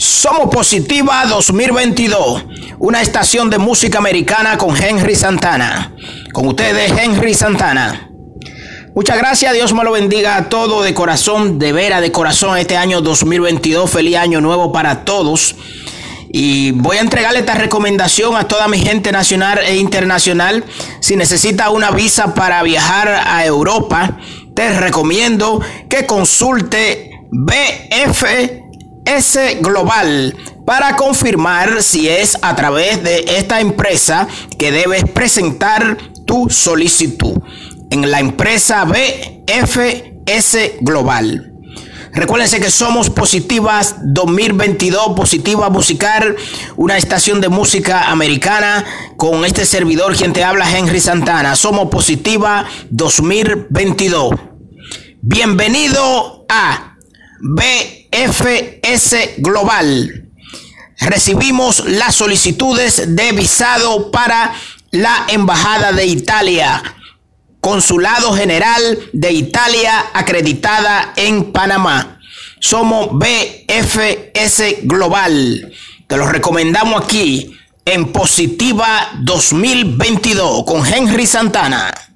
Somos Positiva 2022, una estación de música americana con Henry Santana. Con ustedes, Henry Santana. Muchas gracias, Dios me lo bendiga a todo de corazón, de vera, de corazón este año 2022. Feliz año nuevo para todos. Y voy a entregarle esta recomendación a toda mi gente nacional e internacional. Si necesita una visa para viajar a Europa, te recomiendo que consulte BF S Global para confirmar si es a través de esta empresa que debes presentar tu solicitud en la empresa BFS Global. Recuérdense que somos Positivas 2022, Positiva Musical, una estación de música americana con este servidor quien te habla Henry Santana. Somos Positiva 2022. Bienvenido a BFS Global. Recibimos las solicitudes de visado para la Embajada de Italia, Consulado General de Italia acreditada en Panamá. Somos BFS Global. Te lo recomendamos aquí en Positiva 2022 con Henry Santana.